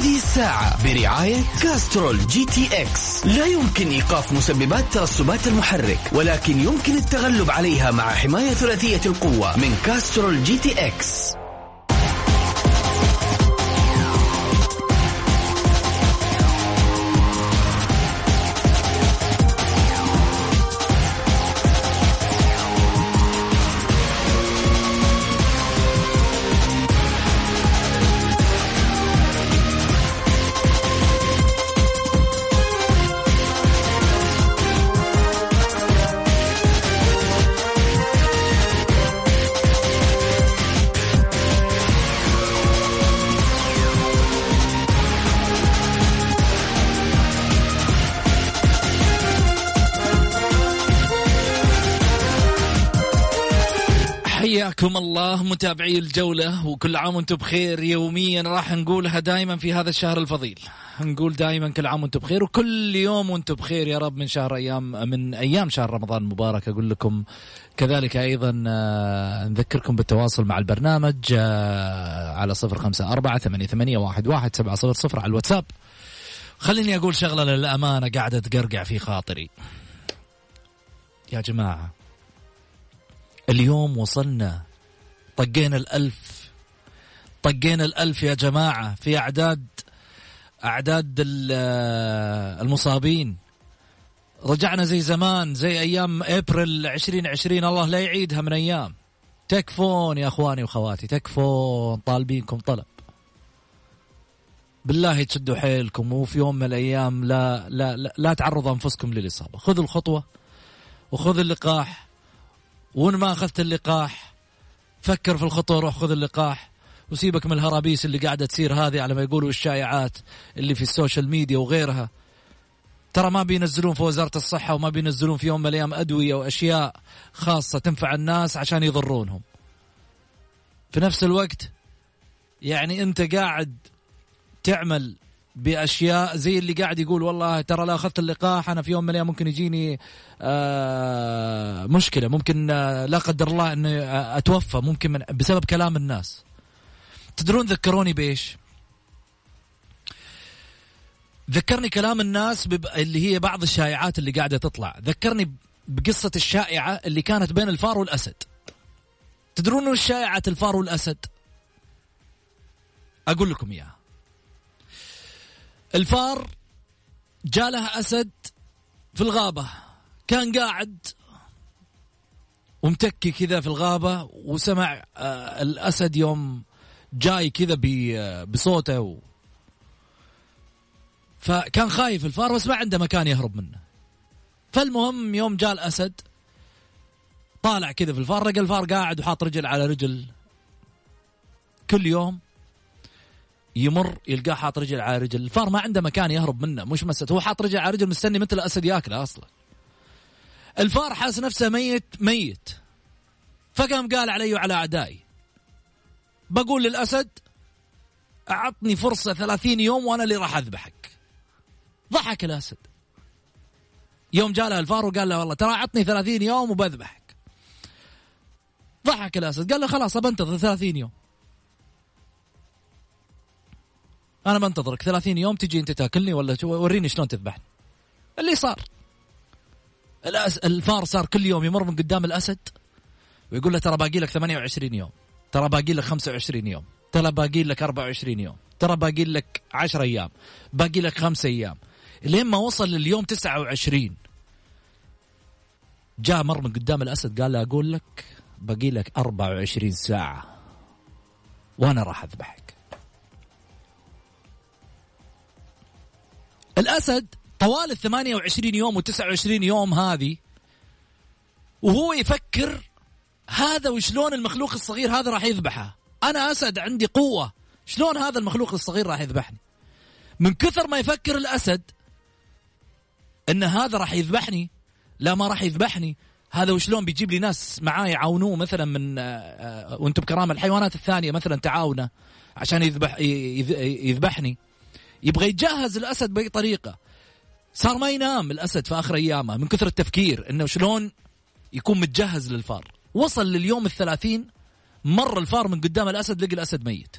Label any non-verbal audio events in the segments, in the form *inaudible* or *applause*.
هذه الساعة برعاية Castrol GTX. لا يمكن إيقاف مسببات ترسبات المحرك ولكن يمكن التغلب عليها مع حماية ثلاثية القوة من Castrol GTX. حياكم الله متابعي الجولة وكل عام وأنتم بخير. يوميا راح نقولها دائما في هذا الشهر الفضيل. نقول دائما كل عام وأنتم بخير وكل يوم وأنتم بخير يا رب من شهر أيام من أيام شهر رمضان المبارك أقول لكم كذلك أيضا آه، نذكركم بالتواصل مع البرنامج آه، على صفر خمسة أربعة ثمانية, ثمانية واحد, واحد سبعة صفر صفر على الواتساب. خليني أقول شغلة للأمانة قاعدة تقرقع في خاطري. يا جماعة اليوم وصلنا طقينا الألف. طقينا الألف يا جماعة في أعداد أعداد المصابين. رجعنا زي زمان زي أيام أبريل 2020 الله لا يعيدها من أيام. تكفون يا أخواني وخواتي تكفون طالبينكم طلب. بالله تشدوا حيلكم وفي يوم من الأيام لا لا لا, لا تعرضوا أنفسكم للإصابة. خذوا الخطوة وخذ اللقاح. وان ما أخذت اللقاح فكر في الخطوة روح خذ اللقاح. وسيبك من الهرابيس اللي قاعدة تصير هذه على ما يقولوا الشائعات اللي في ال social media وغيرها. ترى ما بينزلون في وزارة الصحة وما بينزلون في يوم من الأيام أدوية وأشياء خاصة تنفع الناس عشان يضرونهم. في نفس الوقت يعني أنت قاعد تعمل بأشياء زي اللي قاعد يقول والله ترى لا أخذت اللقاح أنا في يوم من الأيام ممكن يجيني آه مشكلة ممكن آه لا قدر الله إني آه أتوفى ممكن من بسبب كلام الناس. تدرون ذكروني بإيش؟ ذكرني كلام الناس بب... اللي هي بعض الشائعات اللي قاعدة تطلع. ذكرني بقصة الشائعة اللي كانت بين الفار والأسد. تدرون وش شائعة الفار والأسد؟ أقول لكم إياها. الفار جاء له أسد في الغابة. كان قاعد ومتكي كذا في الغابة وسمع آه الأسد يوم جاي كذا بصوته و فكان خايف الفار بس ما عنده مكان يهرب منه. فالمهم يوم جاء الأسد طالع كذا في الفار لقى الفار قاعد وحاط رجل على رجل. كل يوم يمر يلقاه حاط رجل على رجل. الفار ما عنده مكان يهرب منه مش مسد. هو حاط رجل على رجل مستني مثل الأسد ياكله أصلا. الفار حاس نفسه ميت ميت. فقام قال علي وعلى أعدائي بقول للأسد أعطني فرصة ثلاثين يوم وأنا اللي راح أذبحك. ضحك الأسد. يوم جاء له الفار وقال له والله ترى أعطني ثلاثين يوم وبذبحك. ضحك الأسد. قال له خلاص بنتظر ثلاثين يوم. أنا بنتظرك. 30 يوم تجي أنت تاكلني ولا وريني شلون تذبحني اللي صار. الفار صار كل يوم يمر من قدام الأسد ويقول له ترى باقي لك 28 يوم. ترى باقي لك 25 يوم. ترى باقي لك 24 يوم. ترى باقي لك 10 أيام. باقي لك خمسة أيام. لين ما وصل لليوم 29 جاء مر من قدام الأسد قال له أقول لك باقي لك 24 ساعة. وأنا راح أذبحك. الأسد طوال ال 28 يوم و 29 يوم هذه وهو يفكر هذا وشلون المخلوق الصغير هذا راح يذبحه. أنا أسد عندي قوة شلون هذا المخلوق الصغير راح يذبحني؟ من كثر ما يفكر الأسد إن هذا راح يذبحني لا ما راح يذبحني هذا وشلون بيجيب لي ناس معاه يعاونوه مثلا من آه، آه، وأنتم بكرامة الحيوانات الثانية مثلا تعاونه عشان يذبح يذبحني. يبغى يتجهز الأسد بأي طريقة. صار ما ينام الأسد في آخر أيامه من كثر التفكير إنه شلون يكون متجهز للفار. وصل لليوم الثلاثين مر الفار من قدام الأسد لقى الأسد ميت.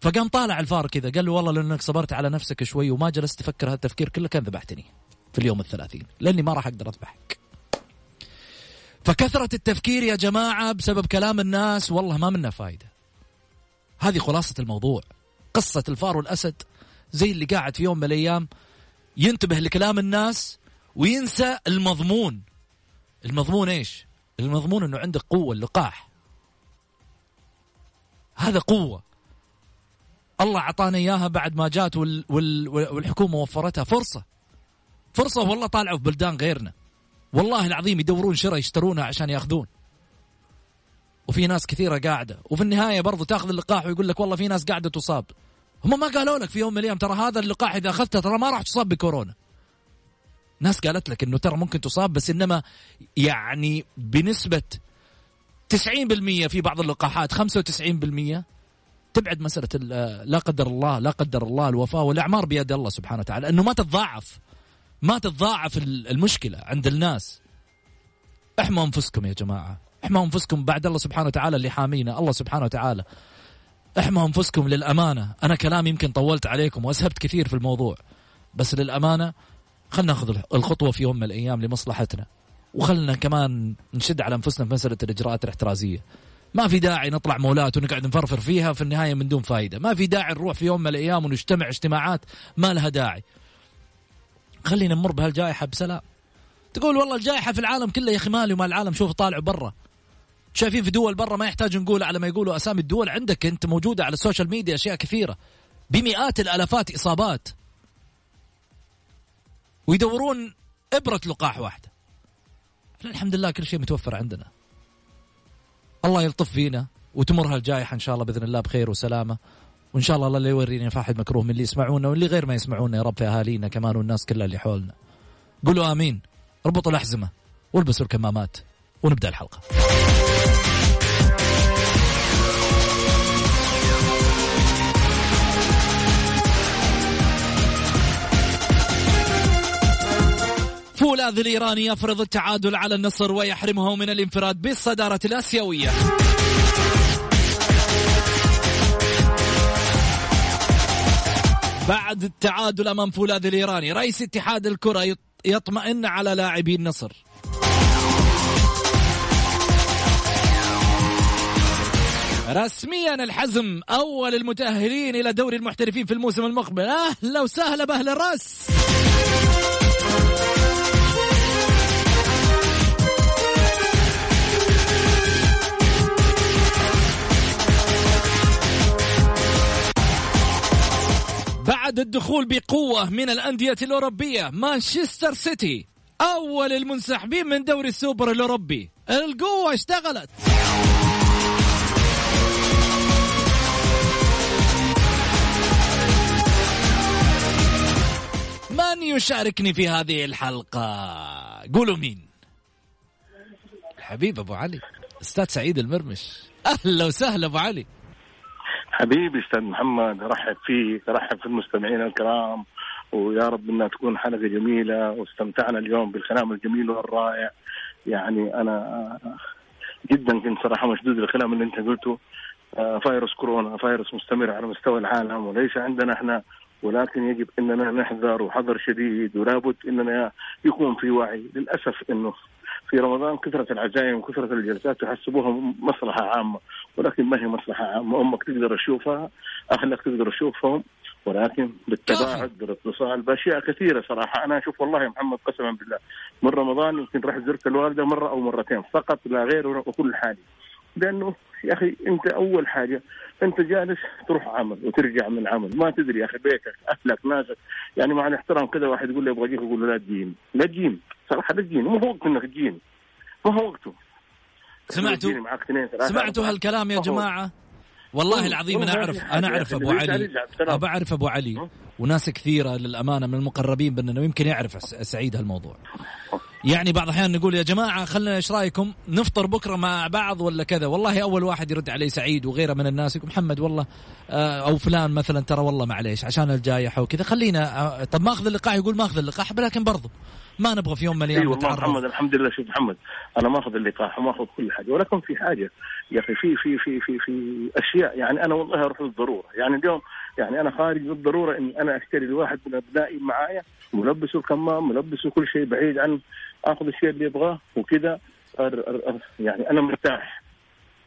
فقام طالع الفار كذا قال له والله لأنك صبرت على نفسك شوي وما جلست تفكر هذا التفكير كله كان ذبحتني في اليوم الثلاثين. لأني ما راح أقدر أذبحك. فكثرة التفكير يا جماعة بسبب كلام الناس والله ما منها فايدة. هذه خلاصة الموضوع. قصة الفار والأسد زي اللي قاعد في يوم من الأيام ينتبه لكلام الناس وينسى المضمون. المضمون إيش؟ المضمون إنه عندك قوة اللقاح. هذا قوة. الله أعطانا إياها بعد ما جات وال وال والحكومة وفرتها فرصة. فرصة والله طالعوا في بلدان غيرنا. والله العظيم يدورون شراء يشترونها عشان ياخذون. وفي ناس كثيرة قاعدة. وفي النهاية برضو تاخذ اللقاح ويقول لك والله في ناس قاعدة تصاب. هم ما قالوا لك في يوم من الأيام ترى هذا اللقاح إذا أخذته ترى ما راح تصاب بكورونا. ناس قالت لك إنه ترى ممكن تصاب بس إنما يعني بنسبة 90% في بعض اللقاحات 95% تبعد مسألة لا قدر الله لا قدر الله الوفاة والأعمار بيد الله سبحانه وتعالى إنه ما تتضاعف ما تتضاعف المشكلة عند الناس. احموا أنفسكم يا جماعة احموا أنفسكم بعد الله سبحانه وتعالى اللي حامينا الله سبحانه وتعالى. احموا انفسكم للأمانة. أنا كلامي يمكن طولت عليكم وأسهبت كثير في الموضوع بس للأمانة خلنا ناخذ الخطوة في يوم من الأيام لمصلحتنا وخلنا كمان نشد على أنفسنا في مسألة الإجراءات الاحترازية. ما في داعي نطلع مولات ونقعد نفرفر فيها في النهاية من دون فائده ما في داعي نروح في يوم من الأيام ونجتمع اجتماعات ما لها داعي. خلينا نمر بهالجائحة بسلام. تقول والله الجائحة في العالم كله يا أخي مالي وما العالم شوف طالعوا برا. شايفين في دول برا ما يحتاج نقول على ما يقولوا. أسامي الدول عندك أنت موجودة على ال social media أشياء كثيرة. بمئات الألافات إصابات. ويدورون إبرة لقاح واحدة. الحمد لله كل شيء متوفر عندنا. الله يلطف فينا وتمر هالجائحة إن شاء الله بإذن الله بخير وسلامة. وإن شاء الله الله لا يورينا فاحد مكروه من اللي يسمعونا واللي غير ما يسمعونا يا رب في أهالينا كمان والناس كلها اللي حولنا. قولوا آمين. ربطوا الأحزمة والبسوا الكمامات ونبدأ الحلقة. فولاذ الإيراني يفرض التعادل على النصر ويحرمه من الانفراد بالصدارة الآسيوية. بعد التعادل أمام فولاذ الإيراني رئيس اتحاد الكرة يطمئن على لاعبي النصر. رسميا الحزم أول المتأهلين إلى دوري المحترفين في الموسم المقبل. أهلا وسهلا بأهل الرأس. بعد الدخول بقوة من الأندية الأوروبية. مانشستر سيتي أول المنسحبين من دوري السوبر الأوروبي. القوة اشتغلت. من يشاركني في هذه الحلقة؟ قولوا مين. حبيب أبو علي. أستاذ سعيد المرمش. أهلا وسهلا أبو علي. حبيبي أستاذ محمد أرحب فيك أرحب في المستمعين الكرام ويا رب إنها تكون حلقة جميلة واستمتعنا اليوم بالكلام الجميل والرائع. يعني أنا جدا كنت صراحة مشدود للكلام اللي أنت قلته. آه، فيروس كورونا فيروس مستمر على مستوى العالم وليس عندنا إحنا ولكن يجب إننا نحذر وحذر شديد ولابد إننا يكون في وعي للأسف إنه في رمضان كثرة العزايم وكثرة الجلسات يحسبوها مصلحة عامة ولكن ما هي مصلحة عامة. أمك تقدر تشوفها أهلك تقدر تشوفهم ولكن بالتباعد بالاتصال بأشياء كثيرة صراحة. أنا أشوف والله محمد قسما بالله من رمضان يمكن رحت زرت الوالدة مرة أو مرتين فقط لا غير وكل حالي. لأنه يا أخي أنت أول حاجة أنت جالس تروح عمل وترجع من العمل ما تدري يا أخي بيتك أهلك ناسك. يعني مع الاحترام كذا واحد يقول لي أبغى اجيك أقول له لا تجيني. لا تجيني. صراحة لا تجيني. مو هو وقت إنك تجيني. ما هو وقته. سمعتوا معك اثنين سمعتوا. هالكلام يا جماعة؟ والله العظيم أنا اعرف أنا أعرف أبو علي. ابى أعرف أبو علي. وناس كثيرة للأمانة من المقربين مننا ويمكن يعرف سعيد هالموضوع. يعني بعض الأحيان نقول يا جماعة خلنا إيش رأيكم؟ نفطر بكرة مع بعض ولا كذا؟ والله أول واحد يرد علي سعيد وغيره من الناس يقول محمد والله آه، أو فلان مثلا ترى والله معليش عشان الجائحه وكذا خلينا آه، طب ما اخذ اللقاح؟ يقول ما اخذ اللقاح لكن برضو ما نبغى في يوم من اي الأيام والله محمد نتعرض الحمد لله شوف محمد أنا ماخذ اللقاح وماخذ كل حاجة ولكن في حاجة يا أخي في في في في في أشياء يعني أنا والله أروح للضروره يعني اليوم يعني أنا خارج بالضرورة إني أنا أشتري لواحد من أبنائي معايا ملبسه الكمام ملبسه كل شيء بعيد عن آخذ الشيء اللي يبغاه وكذا يعني أنا مرتاح.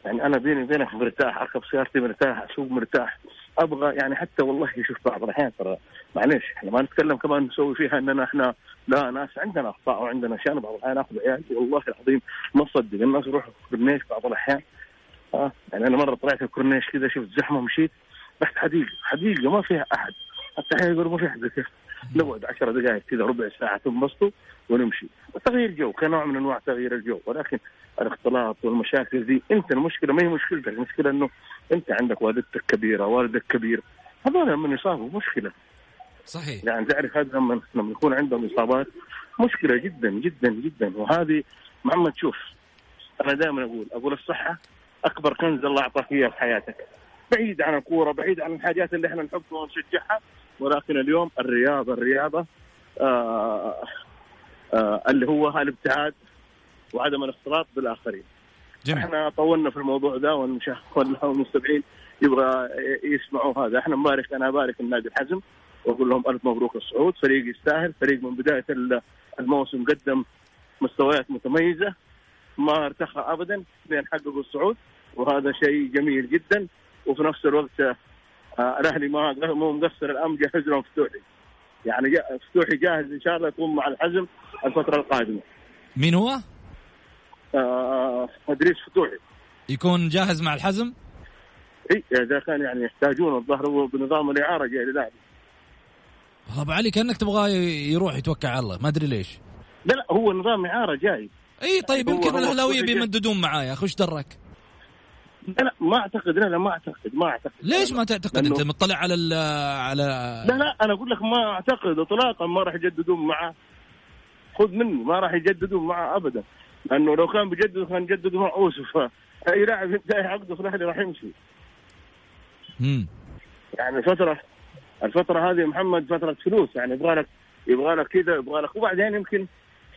يعني أنا بيني وبينك مرتاح أركب سيارتي مرتاح أسوق مرتاح. أبغى يعني حتى والله شوف بعض الأحيان ترى معليش إحنا ما نتكلم كمان نسوي فيها إننا إحنا لا ناس عندنا أخطاء وعندنا أشياء. بعض الأحيان آخذ عيالي والله العظيم ما تصدق الناس يروحوا كورنيش بعض الأحيان. آه يعني أنا مرة طلعت الكورنيش كذا شفت زحمة مشيت رحت حديقة حديقة ما فيها أحد. حتى أحيانا يقولوا ما في أحد نقعد 10 دقائق كذا ربع ساعة تنبسطوا ونمشي. تغيير جو كنوع من أنواع تغيير الجو. ولكن الاختلاط والمشاكل دي أنت المشكلة ما هي مشكلتك المشكلة إنه أنت عندك والدتك كبيرة والدك كبير. هذول من يصابوا مشكلة. صحيح. يعني تعرف هذا لما لما يكون عندهم إصابات مشكلة جدا جدا جدا. وهذه محمد شوف أنا دائما أقول أقول الصحة أكبر كنز الله أعطاك إياه في حياتك. بعيد عن الكورة بعيد عن الحاجات اللي إحنا نحبها ونشجعها ولكن اليوم الرياضة الرياضة آه آه اللي هو الابتعاد وعدم الاختلاط بالآخرين. جميل. إحنا طولنا في الموضوع ده والمستمعين يبغى يسمعوا هذا. إحنا نبارك أنا أبارك النادي الحزم وأقول لهم ألف مبروك الصعود. فريق يستاهل. فريق من بداية الموسم قدم مستويات متميزة ما ارتخى ابدا لين حققوا الصعود وهذا شيء جميل جدا. وفي نفس الوقت الأهلي ما مو مقصر الآن جهز لهم فتوحي يعني فتوحي جاهز إن شاء الله يكون مع الحزم الفترة القادمة مين هو؟ آه أدريس فتوحي يكون جاهز مع الحزم؟ إي إذا كان يعني يحتاجون الظهر هو بنظام الإعارة جاي للأهلي والله أبو علي كأنك تبغاه يروح يتوكل على الله ما أدري ليش لا لا هو نظام إعارة جاي إي طيب يمكن الأهلاوية. بيمددون معاه يا أخي وش درك؟ لا لا ما أعتقد لا لا ما أعتقد ما أعتقد. ليش ما تعتقد أنت؟ مطلع على ال على لا لا أنا أقول لك ما أعتقد اطلاقا ما راح يجددون معه. خذ مني ما راح يجددون معه ابدا. لأنه لو كان بيجددوا كان يجددوا مع اوسف أي لاعب ينتهي عقده في الأهلي راح يمشي. امم يعني الفترة الفترة هذه محمد فترة فلوس. يعني يبغى لك يبغى لك كذا يبغى لك. وبعدين يمكن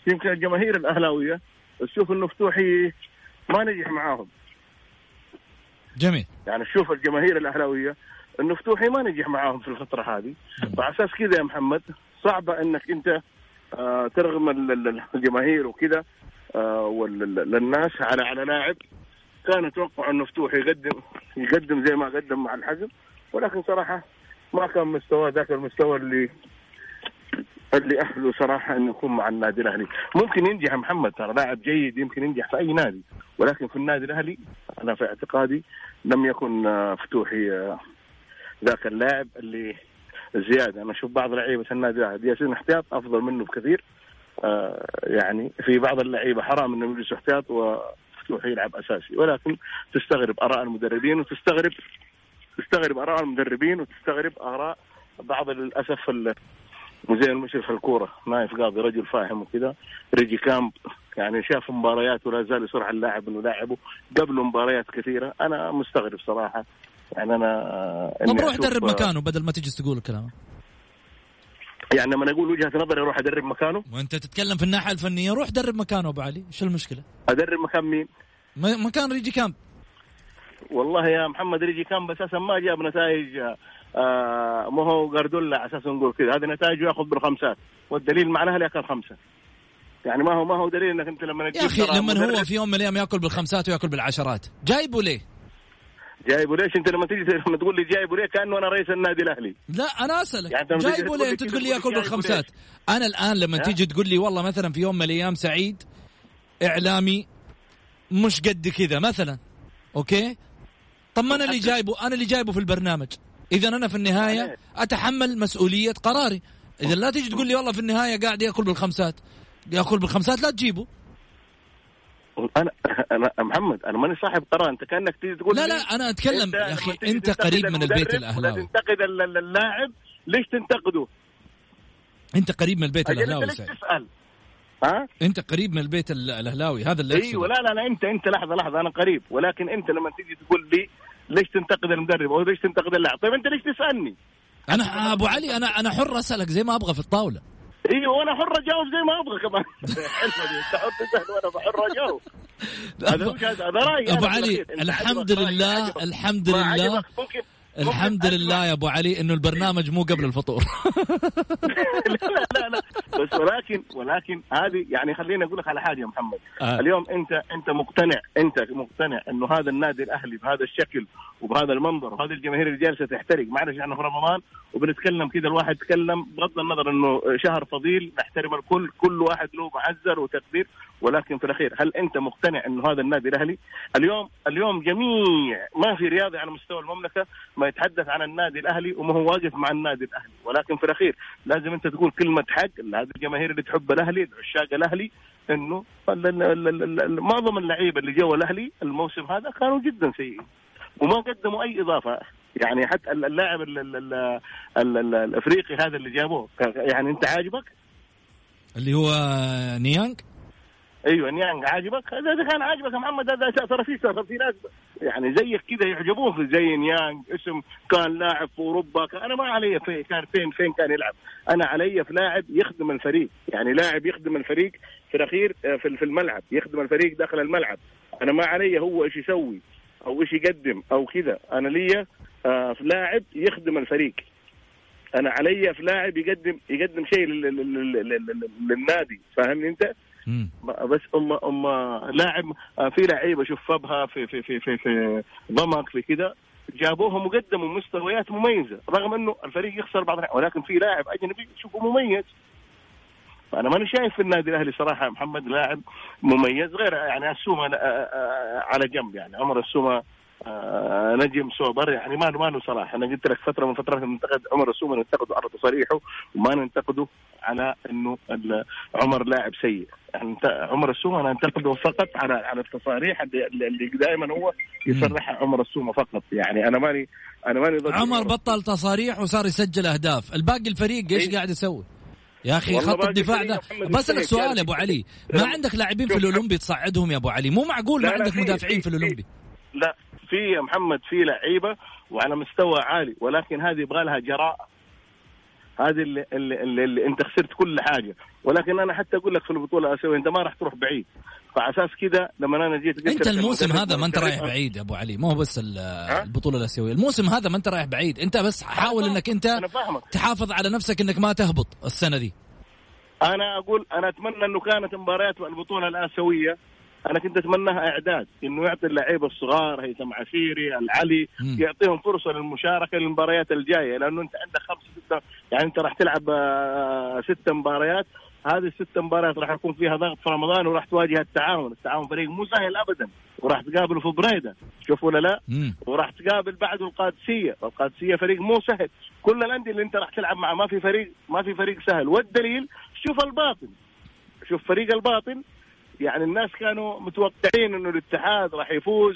يمكن الجماهير الأهلاوية تشوف إنه فتوحي ما نجح معاهم. جميل. يعني شوف الجماهير الأهلاوية إنه فتوحي ما نجح معاهم في الفترة هذه. فعلى أساس كذا يا محمد صعبة إنك أنت آه ترغم ال- ال- الجماهير وكذا آه والناس على على لاعب. كان يتوقع إنه فتوحي يقدم يقدم زي ما قدم مع الحزم ولكن صراحة ما كان مستواه ذاك المستوى اللي اللي اهله صراحة إنه يكون مع النادي الأهلي، ممكن ينجح محمد ترى لاعب جيد يمكن ينجح في أي نادي، ولكن في النادي الأهلي أنا في اعتقادي لم يكن آه، فتوحي آه، ذاك اللاعب اللي زيادة، أنا أشوف بعض لعيبة النادي الأهلي ياسين احتياط أفضل منه بكثير. آه، يعني في بعض اللعيبة حرام انهم يجلسوا احتياط وفتوحي يلعب أساسي، ولكن تستغرب آراء المدربين وتستغرب تستغرب آراء المدربين وتستغرب آراء بعض للأسف مزين المشرف الكورة نايف قاضي رجل فاهم وكذا. ريجي كامب يعني شاف مباريات ولا زال يصر على اللاعب إنه لاعبه. قبل مباريات كثيرة أنا مستغرب صراحة. يعني أنا آه، طب روح أشوف، درب آه، مكانه بدل ما تجلس تقول الكلام. يعني لما أقول وجهة نظري أروح أدرب مكانه؟ وأنت تتكلم في الناحية الفنية روح درب مكانه أبو علي. إيش المشكلة؟ أدرب مكان مين؟ مكان ريجي كامب. والله يا محمد ريجي كامب أساسا ما جاب نتائج آه ما هو جاردولا على أساس نقول كذا. هذه نتائجه ياخذ بالخمسات. والدليل مع الاهلي اكل خمسه يعني ما هو ما هو دليل إنك أنت لما يا أخي لما هو في يوم من الأيام يأكل بالخمسات ويأكل بالعشرات. جايبه ليه؟ جايبه ليش؟ أنت لما تيجي لما تقول لي جايبه ليه؟ كأنه أنا رئيس النادي الأهلي. لا أنا أسألك. يعني جايبه ليه؟ لي أنت تقول لي يأكل بالخمسات. أنا الآن لما؟ تيجي تقول لي والله مثلا في يوم من الأيام سعيد إعلامي مش قد كذا مثلا. أوكي؟ طب ما أنا اللي جايبه أنا اللي جايبه في البرنامج. إذا أنا في النهاية أتحمل مسؤولية قراري إذا لا تيجي تقول لي والله في النهاية قاعد يأكل بالخمسات يأكل بالخمسات لا تجيبه أنا أنا محمد أنا ماني صاحب قرار أنت كأنك تيجي تقول لا لا أنا أتكلم يا أخي أنت قريب من البيت الأهلاوي تنتقد ال- ال- اللاعب ليش تنتقده؟ أنت قريب من البيت الأهلاوي ليش تسأل؟ ها؟ أنت قريب من البيت ال- الأهلاوي هذا اللي أيوه. لا لا لا انت أنت لحظة لحظة أنا قريب ولكن أنت لما تيجي تقول لي ليش تنتقد المدرب؟ أو ليش تنتقد اللاعب؟ طيب أنت ليش تسألني؟ أنا أبو علي أنا أنا حر أسألك زي ما أبغى في الطاولة. إيوه وأنا حر أجاوب زي ما أبغى كمان. *laughs* حلوة دي. أنت حر تسأل وأنا حر أجاوب. *laughs* هذا رأيي أبو علي الحمد لله. الحمد لله. الحمد لله يا أبو علي إنه البرنامج مو قبل الفطور. *laughs* لا لا لا بس ولكن ولكن هذه يعني خليني أقول لك على حاجة يا محمد. آه. اليوم انت أنت مقتنع أنت مقتنع إنه هذا النادي الأهلي بهذا الشكل وبهذا المنظر وهذه الجماهير اللي جالسة تحترق. معلش إحنا في رمضان وبنتكلم كذا الواحد يتكلم بغض النظر إنه شهر فضيل نحترم الكل كل واحد له معزر وتقدير. ولكن في الأخير هل أنت مقتنع إنه هذا النادي الأهلي؟ اليوم اليوم جميع ما في رياضي على مستوى المملكة ما يتحدث عن النادي الأهلي وما هو واقف مع النادي الأهلي. ولكن في الأخير لازم أنت تقول كلمة حق. لهذه الجماهير اللي تحب الأهلي عشاق الأهلي إنه معظم اللعيبة اللي جوا الأهلي الموسم هذا كانوا جدا سيئين. وما قدموا أي إضافة. يعني حتى ال- اللاعب ال- ال- ال- ال- ال- الأفريقي هذا اللي جابوه يعني أنت عاجبك؟ اللي هو نيانج أيوه نيانج عاجبك؟ إذا كان عاجبك يا محمد هذا ترى في ترى في ناس يعني زيك كذا يعجبون في زي نيانج اسم كان لاعب في أوروبا. أنا ما علي في كان فين فين كان يلعب. أنا علي في لاعب يخدم الفريق. يعني لاعب يخدم الفريق في الأخير آه، في الملعب. يخدم الفريق داخل الملعب. أنا ما علي هو إيش يسوي أو إيش يقدم أو كذا. أنا ليا آه، في لاعب يخدم الفريق. أنا علي في لاعب يقدم يقدم شيء لل- لل- لل- لل- للنادي. فاهمني أنت؟ بس ام أم لاعب في لعيبة شوف فبها في في في في, في ضمك في كذا جابوهم وقدموا مستويات مميزة رغم إنه الفريق يخسر بعض ولكن في لاعب أجنبي تشوفه مميز. فأنا ماني شايف في النادي الأهلي صراحة محمد لاعب مميز غير يعني السومة آه، آه، على جنب يعني عمر السومة آه، نجم سوبر يعني ما ما له صراحة أنا قلت لك فترة من فترات ننتقد عمر السومه ننتقده على تصاريحه وما ننتقده على إنه عمر لاعب سيء. يعني عمر السومه أنا انتقده فقط على على التصاريح اللي, اللي دائما هو يصرحها عمر السومه فقط. يعني أنا ماني أنا ماني ضد عمر بطل تصاريح وصار يسجل أهداف. الباقي الفريق إيش إيه. قاعد يسوي؟ يا أخي خط الدفاع ده يستاهل سؤال يا أبو كارثة. علي ما عندك لاعبين في. الأولمبي تصعدهم يا أبو علي؟ مو معقول ما عندك مدافعين في- في الأولمبي. لا. في يا محمد في لعيبة وعلى مستوى عالي ولكن هذه يبغى لها جراءه هذه اللي, اللي, اللي, اللي انت خسرت كل حاجة. ولكن أنا حتى أقول لك في البطولة الاسيويه أنت ما راح تروح بعيد. فعلى أساس كذا لما أنا جيت قلت أنت الموسم هذا ما أنت رايح بعيد يا أبو علي. مو بس ال- البطولة الأسيوية. الموسم هذا ما أنت رايح بعيد. أنت بس حاول. إنك أنت تحافظ على نفسك إنك ما تهبط السنة دي. أنا أقول أنا أتمنى أنه كانت مباريات البطولة الأسيوية أنا كنت اتمناها إعداد إنه يعطي اللعيبه الصغار هيثم عسيري العلي مم. يعطيهم فرصة للمشاركة للمباريات الجاية لأنه أنت عندك خمسه ستة يعني أنت راح تلعب آه، ست مباريات. هذه الست مباريات راح يكون فيها ضغط في رمضان وراح تواجه التعاون، التعاون فريق مو سهل ابدا. وراح تقابله في بريدة، شوف ولا لا؟ مم. وراح تقابل بعده القادسية، القادسية فريق مو سهل، كل الأندية اللي أنت راح تلعب معه ما في فريق ما في فريق سهل، والدليل شوف الباطن. شوف فريق الباطن. يعني الناس كانوا متوقعين إنه الاتحاد راح يفوز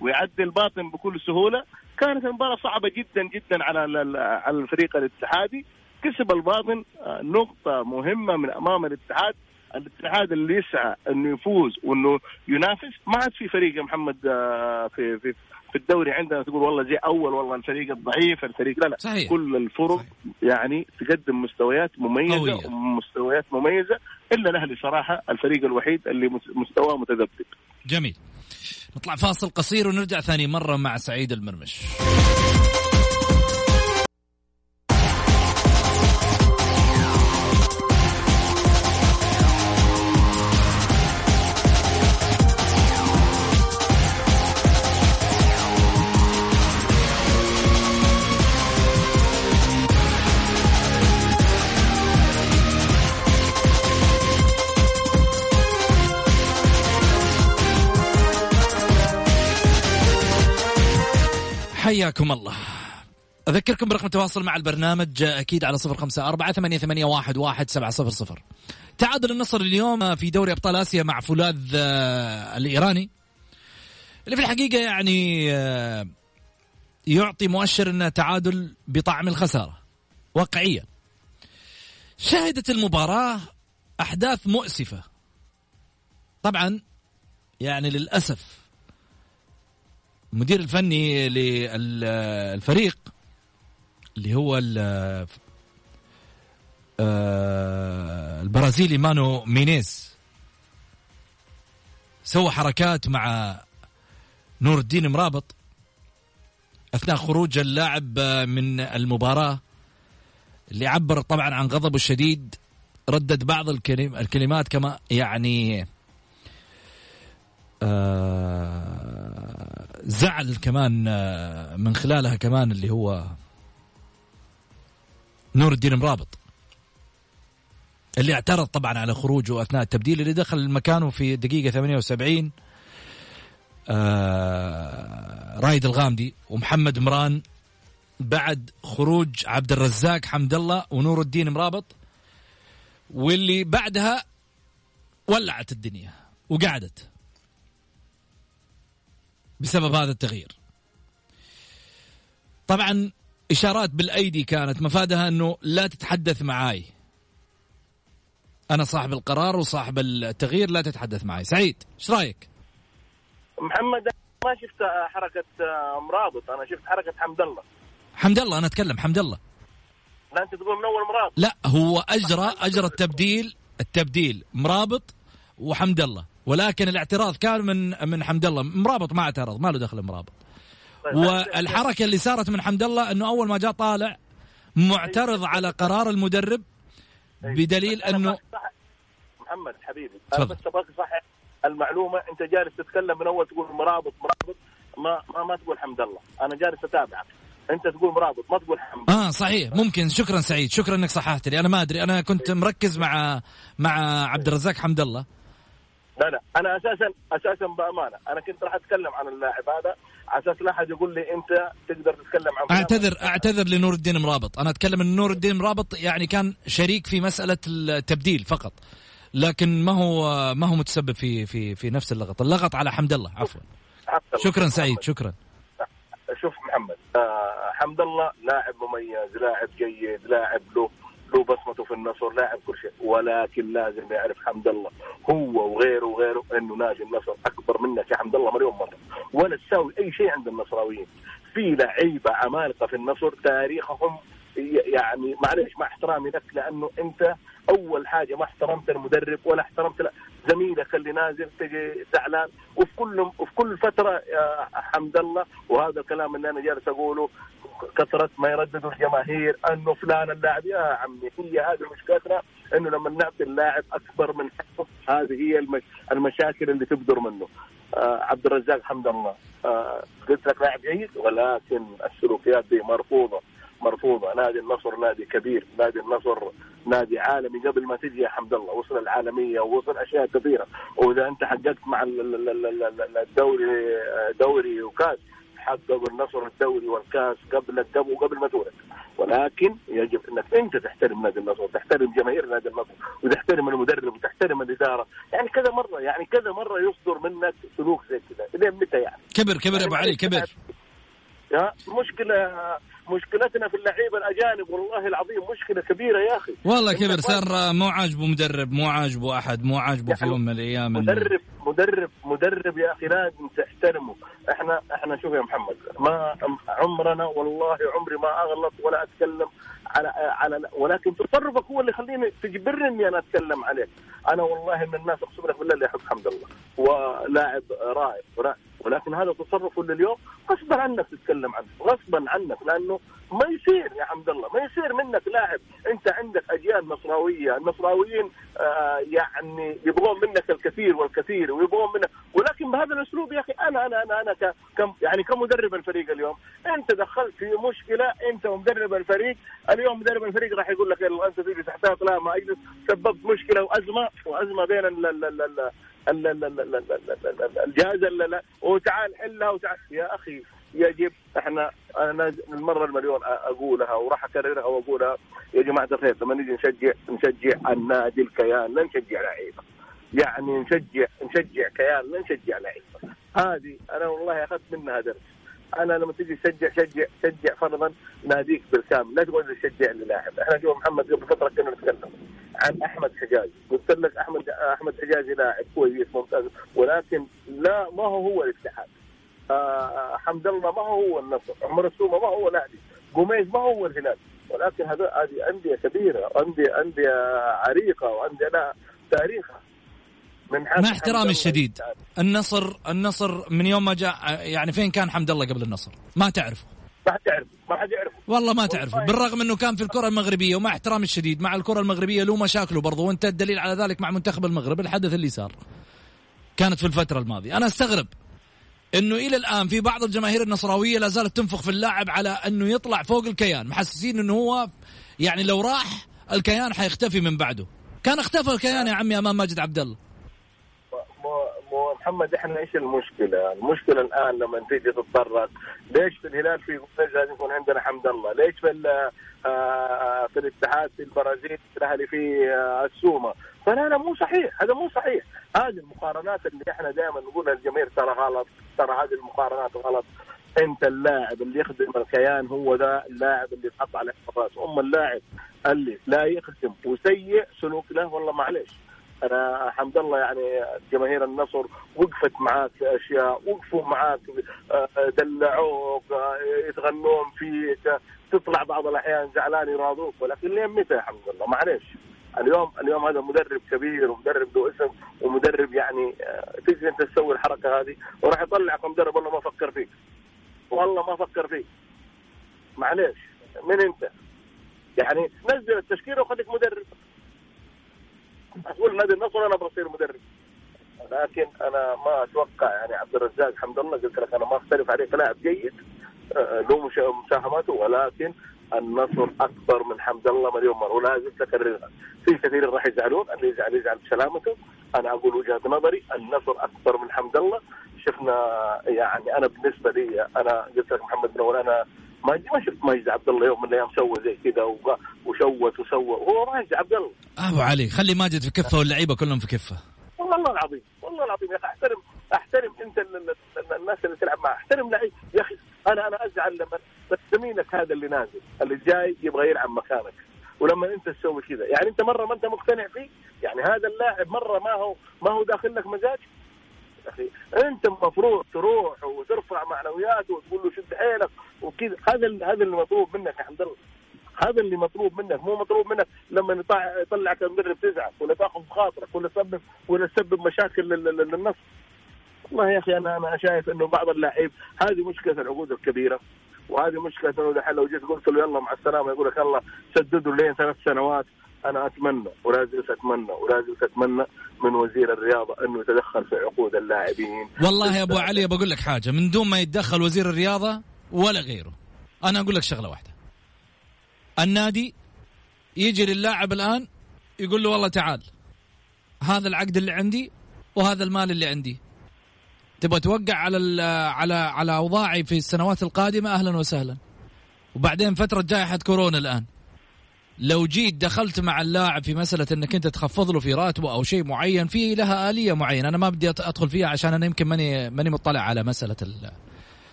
ويعدي الباطن بكل سهولة، كانت المباراة صعبة جدا جدا على على الفريق الاتحادي، كسب الباطن آه، نقطة مهمة من أمام الاتحاد. الاتحاد اللي يسعى إنه يفوز وإنه ينافس ما عاد في فريق يا محمد آه، في في في الدوري عندنا تقول والله زي أول والله الفريق الضعيف الفريق لا لا صحيح. كل الفرق صحيح. يعني تقدم مستويات مميزة قوية. ومستويات مميزة إلا الأهلي صراحة الفريق الوحيد اللي مس- مستواه متذبذب جميل نطلع فاصل قصير ونرجع ثاني مرة مع سعيد المرمش حياكم الله. أذكركم برقم التواصل مع البرنامج أكيد على صفر خمسة أربعة ثمانية, ثمانية واحد, واحد سبعة صفر صفر. تعادل النصر اليوم في دوري أبطال آسيا مع فولاذ آه، الإيراني. اللي في الحقيقة يعني آه، يعطي مؤشر أنه تعادل بطعم الخسارة واقعيا. شهدت المباراة أحداث مؤسفة. طبعا يعني للأسف المدير الفني للفريق اللي هو آه، البرازيلي مانو مينيز. سوى حركات مع نور الدين مرابط أثناء خروج اللاعب من المباراة اللي عبر طبعا عن غضبه الشديد ردد بعض الكلمات كما يعني آه، زعل كمان آه، من خلالها كمان اللي هو نور الدين مرابط اللي اعترض طبعا على خروجه أثناء التبديل اللي دخل مكانه في دقيقة 78 آه رايد الغامدي ومحمد مران بعد خروج عبد الرزاق حمد الله ونور الدين مرابط واللي بعدها ولعت الدنيا وقعدت. بسبب هذا التغيير. طبعا إشارات بالأيدي كانت مفادها أنه لا تتحدث معاي. أنا صاحب القرار وصاحب التغيير لا تتحدث معي سعيد إيش رأيك؟ محمد ما شفت حركة مرابط. أنا شفت حركة حمد الله. حمد الله أنا أتكلم حمد الله. لا أنت تقول من أول مرابط. لا هو أجرى أجرى التبديل التبديل مرابط وحمد الله. ولكن الاعتراض كان من من حمد الله. مرابط ما اعترض ما له دخل مرابط. طيب، والحركة اللي صارت من حمد الله إنه أول ما جاء طالع معترض على قرار المدرب بدليل إنه محمد حبيبي أنا بس أبغاك صح المعلومة. أنت جالس تتكلم من أول تقول مرابط مرابط. ما ما, ما تقول حمد الله. أنا جالس أتابعك. أنت تقول مرابط ما تقول حمد. آه صحيح. ممكن. شكرا سعيد. شكرا إنك صححت لي. أنا ما أدري. أنا كنت مركز مع مع عبد الرزاق حمد الله. لا لا أنا أساسا أساسا بأمانة. أنا كنت راح أتكلم عن اللاعب هذا. على أساس لا أحد يقول لي أنت تقدر تتكلم عن أعتذر أعتذر لنور الدين مرابط. أنا أتكلم إن نور الدين مرابط يعني كان شريك في مسألة التبديل فقط. لكن ما هو ما هو متسبب في في في نفس اللغط. اللغط على حمد الله. عفوا. شكرا سعيد شكرا. شوف محمد. آه حمد الله لاعب مميز لاعب جيد لاعب له له بصمته في النصر لاعب كل شيء ولكن لازم يعرف حمد الله. هو وغيره وغيره إنه نادي النصر أكبر منك يا حمد الله مليون مرة. ولا تساوي أي شيء عند النصراويين. في لعيبة عمالقة في النصر تاريخهم يعني معلش مع احترامي لك لأنه أنت أول حاجة ما احترمت المدرب ولا احترمت زميلك اللي نازل تجي زعلان. وفي كل وفي كل فترة حمد الله وهذا الكلام اللي أنا جالس أقوله كثرة ما يرددوا الجماهير أنه فلان اللاعب. يا عمي هي هذه مشكلتنا إنه لما نعطي اللاعب أكبر من حقه هذه هي المش... المشاكل اللي تبدر منه. آه عبد الرزاق حمد الله. آه قلت لك لاعب جيد ولكن السلوكيات دي مرفوضة. مرفوضة. نادي النصر نادي كبير نادي النصر نادي عالمي. قبل ما تجي يا حمد الله وصل العالمية ووصل أشياء كثيرة. وإذا أنت حققت مع الدوري دوري وكاس حققوا النصر الدوري والكاس قبل قبل وقبل ما تولد. ولكن يجب إنك أنت تحترم نادي النصر وتحترم جماهير نادي النصر وتحترم المدرب وتحترم الإدارة. يعني كذا مرة يعني كذا مرة يصدر منك سلوك زي كذا. إلى متى يعني؟ كبر كبر يا أبو علي كبر. مشكلة مشكلتنا في اللعيبه الأجانب والله العظيم مشكلة كبيرة يا أخي. والله كبر صار مو عاجبه مدرب مو عاجبه أحد مو عاجبه في يوم من الأيام مدرب مدرب مدرب يا أخي لازم تحترمه. إحنا إحنا شوف يا محمد ما عمرنا والله عمري ما أغلط ولا أتكلم على على ولكن تصرفك هو اللي يخليني تجبرني اني أنا أتكلم عليك أنا والله من الناس أقسم لك بالله اللي يحب حمد الله ولاعب رائع. ولكن هذا تصرفه لليوم غصبا عنك تتكلم عنه غصبا عنك لأنه ما يصير يا حمد الله ما يصير منك لاعب. أنت عندك أجيال نصراويه النصراويين آه يعني يبغون منك الكثير والكثير ويبغون منك. ولكن بهذا الأسلوب يا أخي أنا أنا أنا أنا كم يعني كمدرب الفريق اليوم أنت دخلت في مشكلة أنت ومدرب الفريق. اليوم مدرب الفريق راح يقول لك أنت تيجي تحتاط لا ما أجلس. سببت مشكلة وأزمة وأزمة بين الجهاز وتعال حلها وتعال يا أخي يجب إحنا أنا المرة المليون أقولها وراح أكررها وأقولها. يا جماعة الخير لما نجي نشجع نشجع النادي الكيان لا نشجع لعيبة. يعني نشجع نشجع كيان لا نشجع لعيبة. هذه أنا والله أخذت منها درس. أنا لما تجي تشجع شجع شجع فرضا ناديك بالكامل. لا تقول تشجع للاعب إحنا جو محمد قبل فترة كنا نتكلم عن أحمد حجازي قلت لك احمد أحمد حجازي لاعب كويس ممتاز ولكن لا ما هو هو الاتحاد. آه حمد الله ما هو هو النصر. عمر السومة ما هو الأهلي. قميز ما هو الهلال. ولكن هذا هذه أندية كبيرة انديه أندية عريقة وأندية لها تاريخها. من مع احترامي الشديد النصر النصر من يوم ما جاء يعني فين كان حمد الله قبل النصر؟ ما تعرفه. ما حد يعرف ما حد يعرف والله ما تعرفه. بالرغم انه كان في الكرة المغربية ومع احترامي الشديد مع الكرة المغربية له مشاكله برضه وانت الدليل على ذلك مع منتخب المغرب الحدث اللي صار. كانت في الفترة الماضية. أنا أستغرب إنه إلى الآن في بعض الجماهير النصراوية لا زالت تنفخ في اللاعب على إنه يطلع فوق الكيان محسسين إنه هو يعني لو راح الكيان حيختفي من بعده. كان اختفى الكيان يا عمي أمام ماجد عبد الله. محمد إحنا إيش المشكلة؟ المشكلة الآن لما تيجي تتطرق ليش في الهلال في لازم يكون عندنا حمد الله؟ ليش في آه، في الاتحاد في البرازيل في الأهلي في آه، السومة؟ فلا لا مو صحيح هذا مو صحيح هذه المقارنات اللي إحنا دائما نقولها الجماهير ترى غلط ترى هذه المقارنات غلط أنت اللاعب اللي يخدم الكيان هو ذا اللاعب اللي يتحط على الراس اما اللاعب اللي لا يخدم وسيء سلوك له والله معلش أنا الحمد لله يعني جماهير النصر وقفت معاك في أشياء وقفوا معاك آه، دلعوك آه، يتغنون فيك تطلع بعض الأحيان زعلان يراضوك ولكن لين متى الحمد لله معلش اليوم اليوم هذا مدرب كبير ومدرب ذو اسم ومدرب يعني آه، تجي أنت تسوي الحركة هذه وراح يطلعك مدرب والله ما فكر فيك. والله ما فكر فيك. معلش من أنت؟ يعني نزل التشكيله وخليك مدرب. أقول نادي النصر أنا بصير مدرب. لكن أنا ما أتوقع يعني عبد الرزاق الحمد لله قلت لك أنا ما أختلف عليه كلاعب جيد آه، له مساهماته ولكن النصر أكبر من حمد الله مليون مرة. ولازم تكررها في كثير راح يزعلون اللي يزعل يزعل بسلامته. أنا أقول وجهة نظري النصر أكبر من حمد الله. شفنا يعني أنا بالنسبة لي أنا قلت لك محمد بن أنا ما ما شفت ماجد عبد الله يوم من الأيام سوى زي كذا وشوت وسوى. هو ماجد عبد الله. أبو علي خلي ماجد في كفه واللعيبة كلهم في كفه. والله العظيم والله العظيم يا أخي. احترم أحترم أنت الناس اللي تلعب معها أحترم لعيب. يا أخي أنا أنا أزعل لما زميلك هذا اللي نازل اللي جاي يبغى يلعب مكانك. ولما أنت تسوي كذا يعني أنت مرة ما أنت مقتنع فيه؟ يعني هذا اللاعب مرة ما هو ما هو داخل لك مزاج؟ أخي أنت المفروض تروح وترفع معنوياته وتقول له شد حيلك وكذا. هذا هذا اللي مطلوب منك يا حمد الله. هذا اللي مطلوب منك. مو مطلوب منك لما يطلعك المدرب تزعل ولا تاخذ بخاطرك ولا تسبب ولا تسبب مشاكل للنص. والله يا أخي أنا أنا شايف إنه بعض اللاعبين هذه مشكلة العقود الكبيرة. وهذه مشكلة إنه دحين لو جيت قلت له يلا مع السلامة يقول لك الله سددوا لين ثلاث سنوات. أنا أتمنى ولا زلت أتمنى ولا زلت أتمنى من وزير الرياضة إنه يتدخل في عقود اللاعبين. والله يا أبو علي بقول لك حاجة. من دون ما يتدخل وزير الرياضة ولا غيره. أنا أقول لك شغلة واحدة. النادي يجي للاعب الآن يقول له والله تعال هذا العقد اللي عندي وهذا المال اللي عندي. تبغى توقع على على على أوضاعي في السنوات القادمة؟ أهلا وسهلا. وبعدين فترة جائحة كورونا الآن. لو جيت دخلت مع اللاعب في مسألة إنك أنت تخفض له في راتبه أو شيء معين في لها آلية معينة. أنا ما بدي أدخل فيها عشان أنا يمكن ماني ماني مطلع على مسألة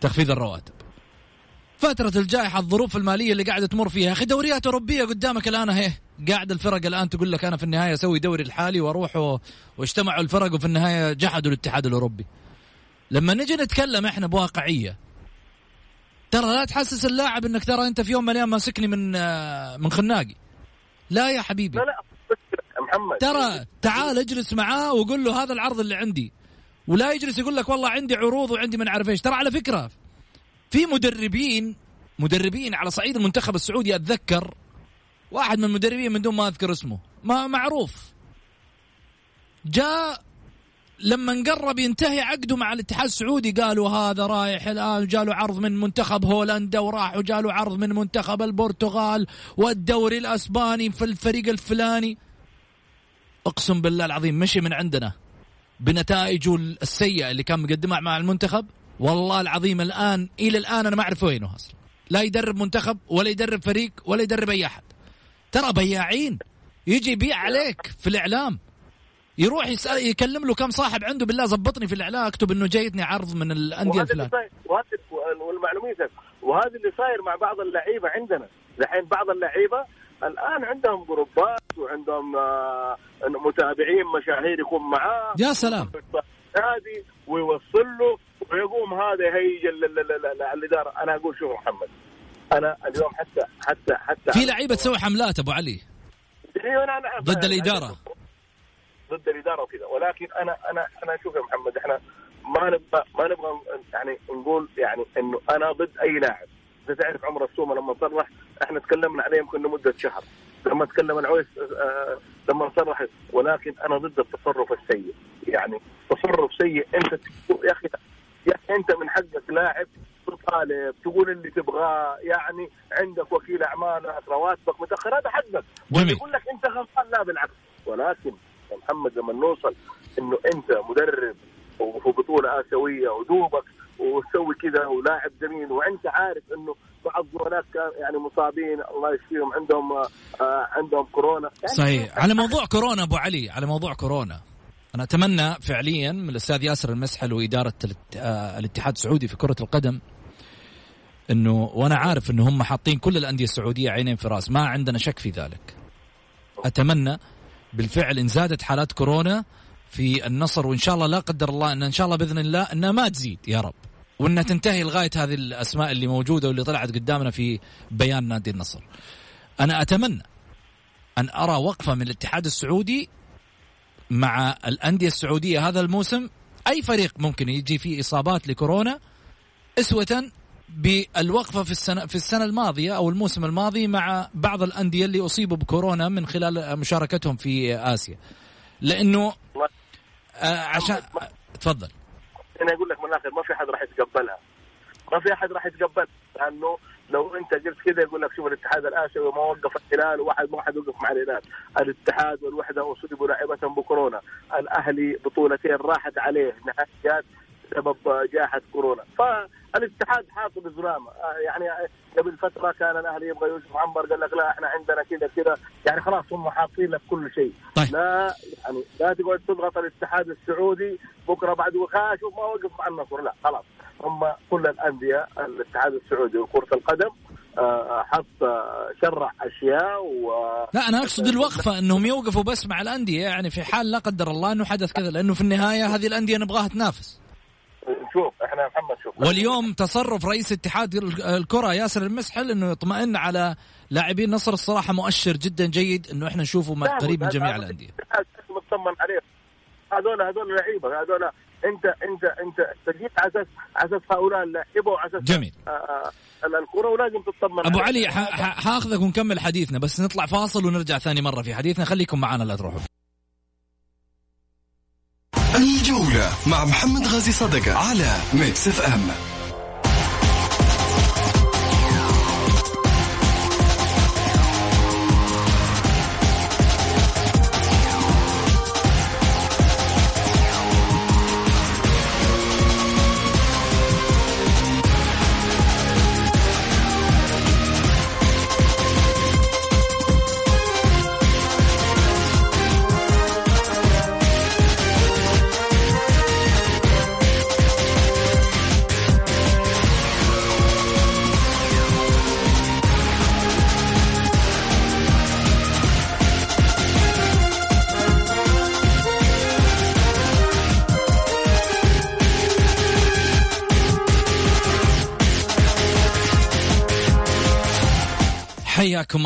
تخفيض الرواتب. فترة الجائحة الظروف المالية اللي قاعدة تمر فيها. أخي دوريات أوروبية قدامك الآن أهي. قاعد الفرق الآن تقول لك أنا في النهاية أسوي دوري الحالي وأروح واجتمعوا الفرق وفي النهاية جحدوا الاتحاد الأوروبي. لما نجي نتكلم إحنا بواقعية ترى لا تحسس اللاعب إنك ترى أنت في يوم من الأيام ماسكني من آه، من خناقي. لا يا حبيبي. لا لا محمد. ترى تعال اجلس معاه وقول له هذا العرض اللي عندي. ولا يجلس يقول لك والله عندي عروض وعندي من عارف إيش. ترى على فكرة في مدربين مدربين على صعيد المنتخب السعودي أتذكر واحد من المدربين من دون ما أذكر اسمه ما معروف. جاء لما قرب ينتهي عقده مع الاتحاد السعودي قالوا هذا رايح الآن جاله عرض من منتخب هولندا وراح وجاله عرض من منتخب البرتغال والدوري الأسباني في الفريق الفلاني. أقسم بالله العظيم مشي من عندنا بنتائجه السيئة اللي كان مقدمها مع المنتخب. والله العظيم الآن إلى الآن أنا ما أعرف وينه أصلا. لا يدرب منتخب ولا يدرب فريق ولا يدرب أي أحد. ترى بياعين. يجي يبيع عليك في الإعلام. يروح يسأل يكلم له كم صاحب عنده بالله زبطني في الإعلام أكتب إنه جايتني عرض من الأندية الفلان صاير وهذا اللي صاير مع بعض اللعيبة عندنا. الحين بعض اللعيبة الآن عندهم جروبات وعندهم آه، متابعين مشاهير يكون معاه. يا سلام. نادي ويوصل له ويقوم هذا يهيج ال- ال- ال- ال- الإدارة. أنا أقول شوف محمد أنا اليوم حتى حتى حتى في لعيبة تسوي حملات أبو علي. إيه، أنا- أنا- ضد الإدارة. ضد الإدارة وكذا. ولكن أنا أنا أنا شوف يا محمد إحنا ما نبغى ما نبغى يعني نقول يعني إنه أنا ضد أي لاعب. انت تعرف عمر السومة لما صرح إحنا تكلمنا عليه يمكن لمدة شهر. لما تكلم العويس آه لما صرح ولكن أنا ضد التصرف السيء. يعني تصرف سيء أنت يا أخي يا أخي أنت من حقك لاعب تطالب تقول اللي تبغاه يعني عندك وكيل أعمالك رواتبك متأخر هذا حقك. جميل. يقول لك أنت غلطان لا بالعكس. ولكن يا محمد لما نوصل إنه أنت مدرب وفي بطولة آسيوية ودوبك وتسوي كذا ولاعب جميل وأنت عارف إنه بعض كان يعني مصابين الله يشفيهم عندهم آه عندهم كورونا. يعني صحيح. على موضوع كورونا أبو علي على موضوع كورونا. أنا أتمنى فعليا من الأستاذ ياسر المسحل واداره آه، الاتحاد السعودي في كرة القدم إنه وأنا عارف إنه هم حاطين كل الأندية السعودية عينين في رأس ما عندنا شك في ذلك. أتمنى بالفعل إن زادت حالات كورونا في النصر وإن شاء الله لا قدر الله ان إن شاء الله بإذن الله إنها ما تزيد يا رب. وإنها تنتهي لغاية هذه الأسماء اللي موجودة واللي طلعت قدامنا في بيان نادي النصر. أنا أتمنى أن أرى وقفة من الاتحاد السعودي مع الأندية السعودية هذا الموسم. أي فريق ممكن يجي فيه إصابات لكورونا أسوة بالوقفة في السنة في السنة الماضية أو الموسم الماضي مع بعض الأندية اللي أصيبوا بكورونا من خلال مشاركتهم في آسيا. لأنه آه عشان تفضل. أنا أقول لك من الآخر ما في أحد راح يتقبلها. ما في أحد راح يتقبلها لأنه لو أنت قلت كذا يقول لك شوف الاتحاد الآسيوي ما وقف الهلال وواحد ما حد وقف مع الهلال. الاتحاد والوحدة أصيبوا لاعبتهم بكورونا. الأهلي بطولتين راحت عليه نهائيات. بسبب جائحة كورونا. فالاتحاد حاط بزلامه آه، يعني قبل فترة كان الأهلي يبغى يوسف عنبر قال لك لا إحنا عندنا كذا كذا. يعني خلاص هم حاطين لك كل شيء. طيب. لا يعني لا تقعد تضغط الاتحاد السعودي بكرة بعد وخا شوف ما وقف مع النصر. لا خلاص. هم كل الأندية الاتحاد السعودي وكرة القدم آه، حط آه، شرع أشياء و لا أنا أقصد الوقفة إنهم يوقفوا بس مع الأندية. يعني في حال لا قدر الله إنه حدث كذا لأنه في النهاية هذه الأندية نبغاها تنافس. شوف إحنا محمد شوف. واليوم تصرف رئيس اتحاد الكرة ياسر المسحل إنه يطمئن على لاعبين النصر الصراحة مؤشر جدا جيد إنه إحنا نشوفه قريب من جميع الأندية. مطمن عليهم هذول هذول لعيبة هذول انت انت أنت تجيب على أساس على أساس هؤلاء اللعيبة وعلى أساس جميل. آه، آه، الكرة ولازم تطمن أبو. علي حاخذك ونكمل حديثنا بس نطلع فاصل ونرجع ثاني مرة في حديثنا. خليكم معنا لا تروحوا. الجولة مع محمد غازي صدقة على ميكس إف إم.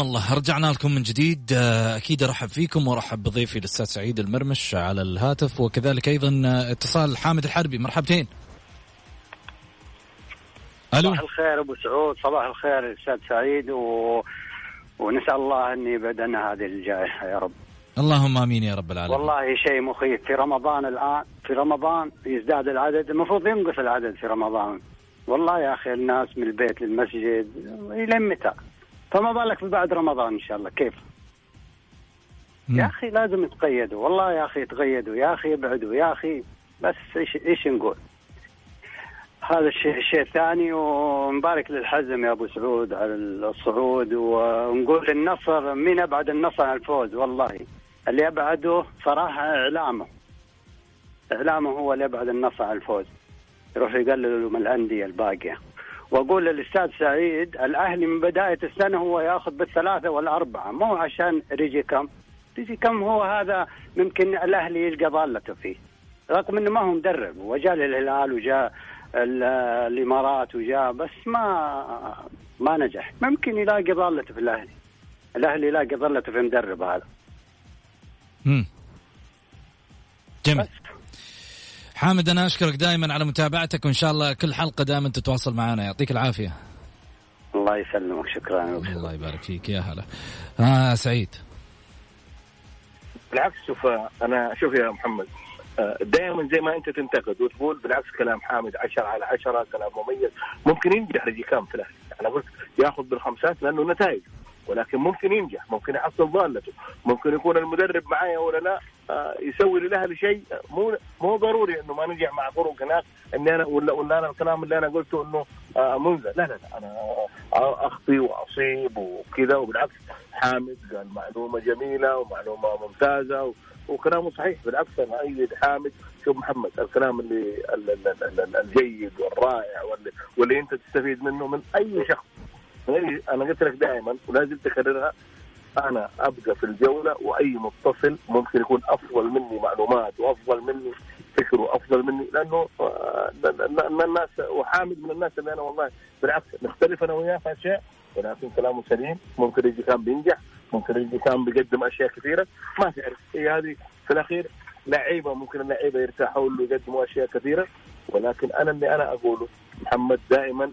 الله رجعنا لكم من جديد. آه، أكيد أرحب فيكم وأرحب بضيفي الأستاذ سعيد المرمش على الهاتف وكذلك أيضا آه، اتصال حامد الحربي. مرحبتين. ألو. صباح الخير أبو سعود. صباح الخير أستاذ سعيد و... ونسأل الله أن يبعدنا هذه الجائحة يا رب. اللهم آمين يا رب العالمين. والله شيء مخيف. في رمضان الآن في رمضان يزداد العدد المفروض ينقص العدد في رمضان. والله يا أخي الناس من البيت للمسجد إلى متى؟ فما بالك في بعد رمضان إن شاء الله كيف؟ يا مم. أخي لازم يتقيدوا والله يا أخي يتقيدوا يا أخي يبعدوا يا أخي بس إيش إيش نقول؟ هذا الشيء الشيء الثاني ونبارك للحزم يا أبو سعود على الصعود ونقول النصر مين أبعد النصر عن الفوز والله. اللي أبعده صراحة إعلامه. إعلامه هو اللي أبعد النصر عن الفوز. يروح يقللوا من الأندية الباقية. وأقول للأستاذ سعيد الأهلي من بداية السنة هو يأخذ بالثلاثة والأربعة مو عشان ريجي كم. ريجي كم هو هذا ممكن الأهلي يلقى ضالته فيه. رغم إنه ما هو مدرب وجاء للهلال وجاء الإمارات وجاء بس ما ما نجح. ممكن يلاقي ضالته في الأهلي. الأهلي يلاقي ضالته في مدرب هذا. امم جميل. حامد أنا أشكرك دائما على متابعتك وإن شاء الله كل حلقة دائما تتواصل معنا. يعطيك العافية. الله يسلمك. شكرا. الله يبارك فيك. يا هلا. آه سعيد. بالعكس شوف أنا شوف يا محمد دائما زي ما أنت تنتقد وتقول بالعكس كلام حامد 10 على 10 كلام مميز. ممكن ينجح ريجي كام في الاخير أنا قلت ياخذ بالخمسات لأنه نتائج ولكن ممكن ينجح ممكن يحصل ضالته ممكن يكون المدرب معايا ولا لا. آه يسوي للاهلي شيء مو مو ضروري إنه ما نجح مع فرق هناك إني أنا ولا ولا أنا الكلام اللي أنا قلته إنه آه منزل. لا لا لا أنا اخطي وأصيب وكذا وبالعكس حامد قال معلومة جميلة ومعلومة ممتازة وكلامه صحيح. بالعكس أنا ايد حامد شوف محمد الكلام اللي الجيد والرائع واللي, واللي أنت تستفيد منه من أي شخص. أنا قلت لك دائما ولازم تكررها أنا أبقى في الجولة وأي متصل ممكن يكون أفضل مني معلومات وأفضل مني فكر وأفضل مني لأنه من الناس وحامد من الناس اللي أنا والله بالعكس نختلف أنا وياه في أشياء ولكن كلامه سليم ممكن يجي كان بينجح ممكن يجي كان بيقدم أشياء كثيرة ما تعرف هي هذه في الأخير لعيبة ممكن اللعيبة يرتاحوا له ويقدموا أشياء كثيرة ولكن أنا اللي أنا أقوله محمد دائما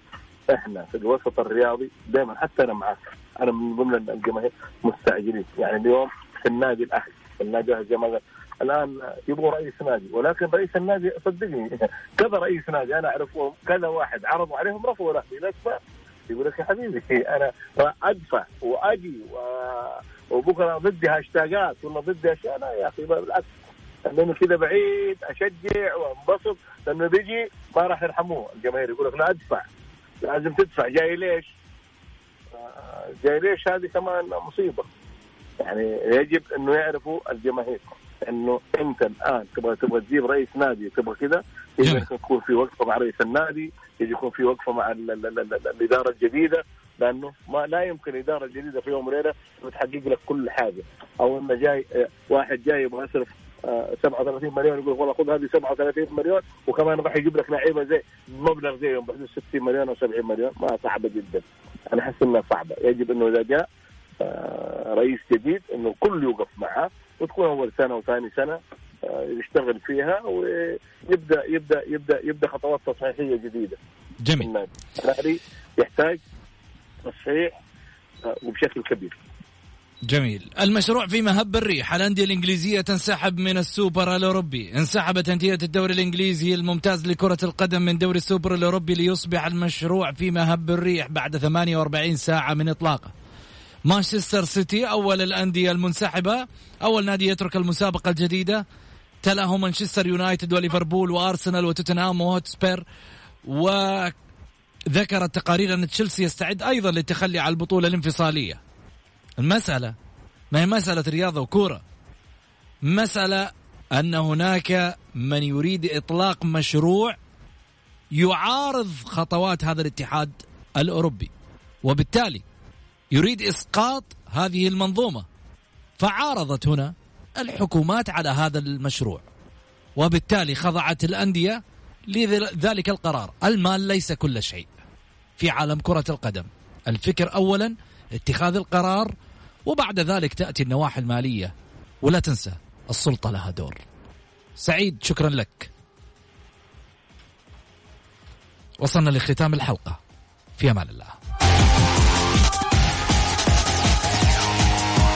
إحنا في الوسط الرياضي دائما حتى أنا معك أنا من ضمن الجماهير مستعجلين. يعني اليوم في النادي الأهلي في النادي الأهلي ما الآن يبغوا رئيس نادي ولكن رئيس النادي صدقني *laughs* كذا رئيس نادي أنا اعرفهم كذا واحد عرضوا عليهم رفضوا الاهلي ليش يقول لك يا حبيبي أنا أدفع وأجي وبكرة ضدي هاشتاجات ولا ضدي أشياء. لا يا أخي بالعكس. لأنه كذا بعيد أشجع وانبسط. لأنه بيجي ما راح يرحموه. الجماهير يقول لك لا أدفع لازم تدفع. جاي ليش؟ جاي ليش هذه كمان مصيبة؟ يعني يجب إنه يعرفوا الجماهير إنه أنت الآن تبغى تبغى تجيب رئيس نادي تبغى كذا يجب يكون في وقفة مع رئيس النادي يجب يكون في وقفة مع ال ال ال ال الإدارة الجديدة لأنه ما لا يمكن إدارة جديدة في يوم وليلة تحقق لك كل حاجة. أو إنه جاي واحد جاي يبغى يصرف 37 مليون يقول والله خذ هذه 37 مليون وكمان راح يجيب لك لعيبة زي مبلغ زيهم بحدود 60 مليون أو 70 مليون ما صعبة جدا أنا أحس إنها صعبة يجب إنه إذا جاء رئيس جديد إنه الكل يوقف معه وتكون أول سنة وثاني سنة يشتغل فيها ويبدأ يبدأ يبدأ يبدأ خطوات تصحيحية جديدة. جميل. الأهلي يحتاج تصحيح وبشكل كبير. جميل. المشروع في مهب الريح. الأندية الإنجليزية تنسحب من السوبر الأوروبي. انسحبت أندية الدوري الإنجليزي الممتاز لكرة القدم من دوري السوبر الأوروبي ليصبح المشروع في مهب الريح بعد 48 ساعة من إطلاقه مانشستر سيتي أول الأندية المنسحبة. أول نادي يترك المسابقة الجديدة. تلأه مانشستر يونايتد وليفربول وأرسنال وتوتنهام هوتسبير. وذكرت تقارير أن تشيلسي يستعد أيضا للتخلي عن البطولة الانفصالية. المسألة ما هي مسألة رياضة وكورة؟ مسألة أن هناك من يريد إطلاق مشروع يعارض خطوات هذا الاتحاد الأوروبي وبالتالي يريد إسقاط هذه المنظومة. فعارضت هنا الحكومات على هذا المشروع وبالتالي خضعت الأندية لذلك القرار. المال ليس كل شيء في عالم كرة القدم. الفكر أولا اتخاذ القرار وبعد ذلك تأتي النواحي المالية. ولا تنسى السلطة لها دور. سعيد شكرا لك. وصلنا لختام الحلقة. في أمان الله.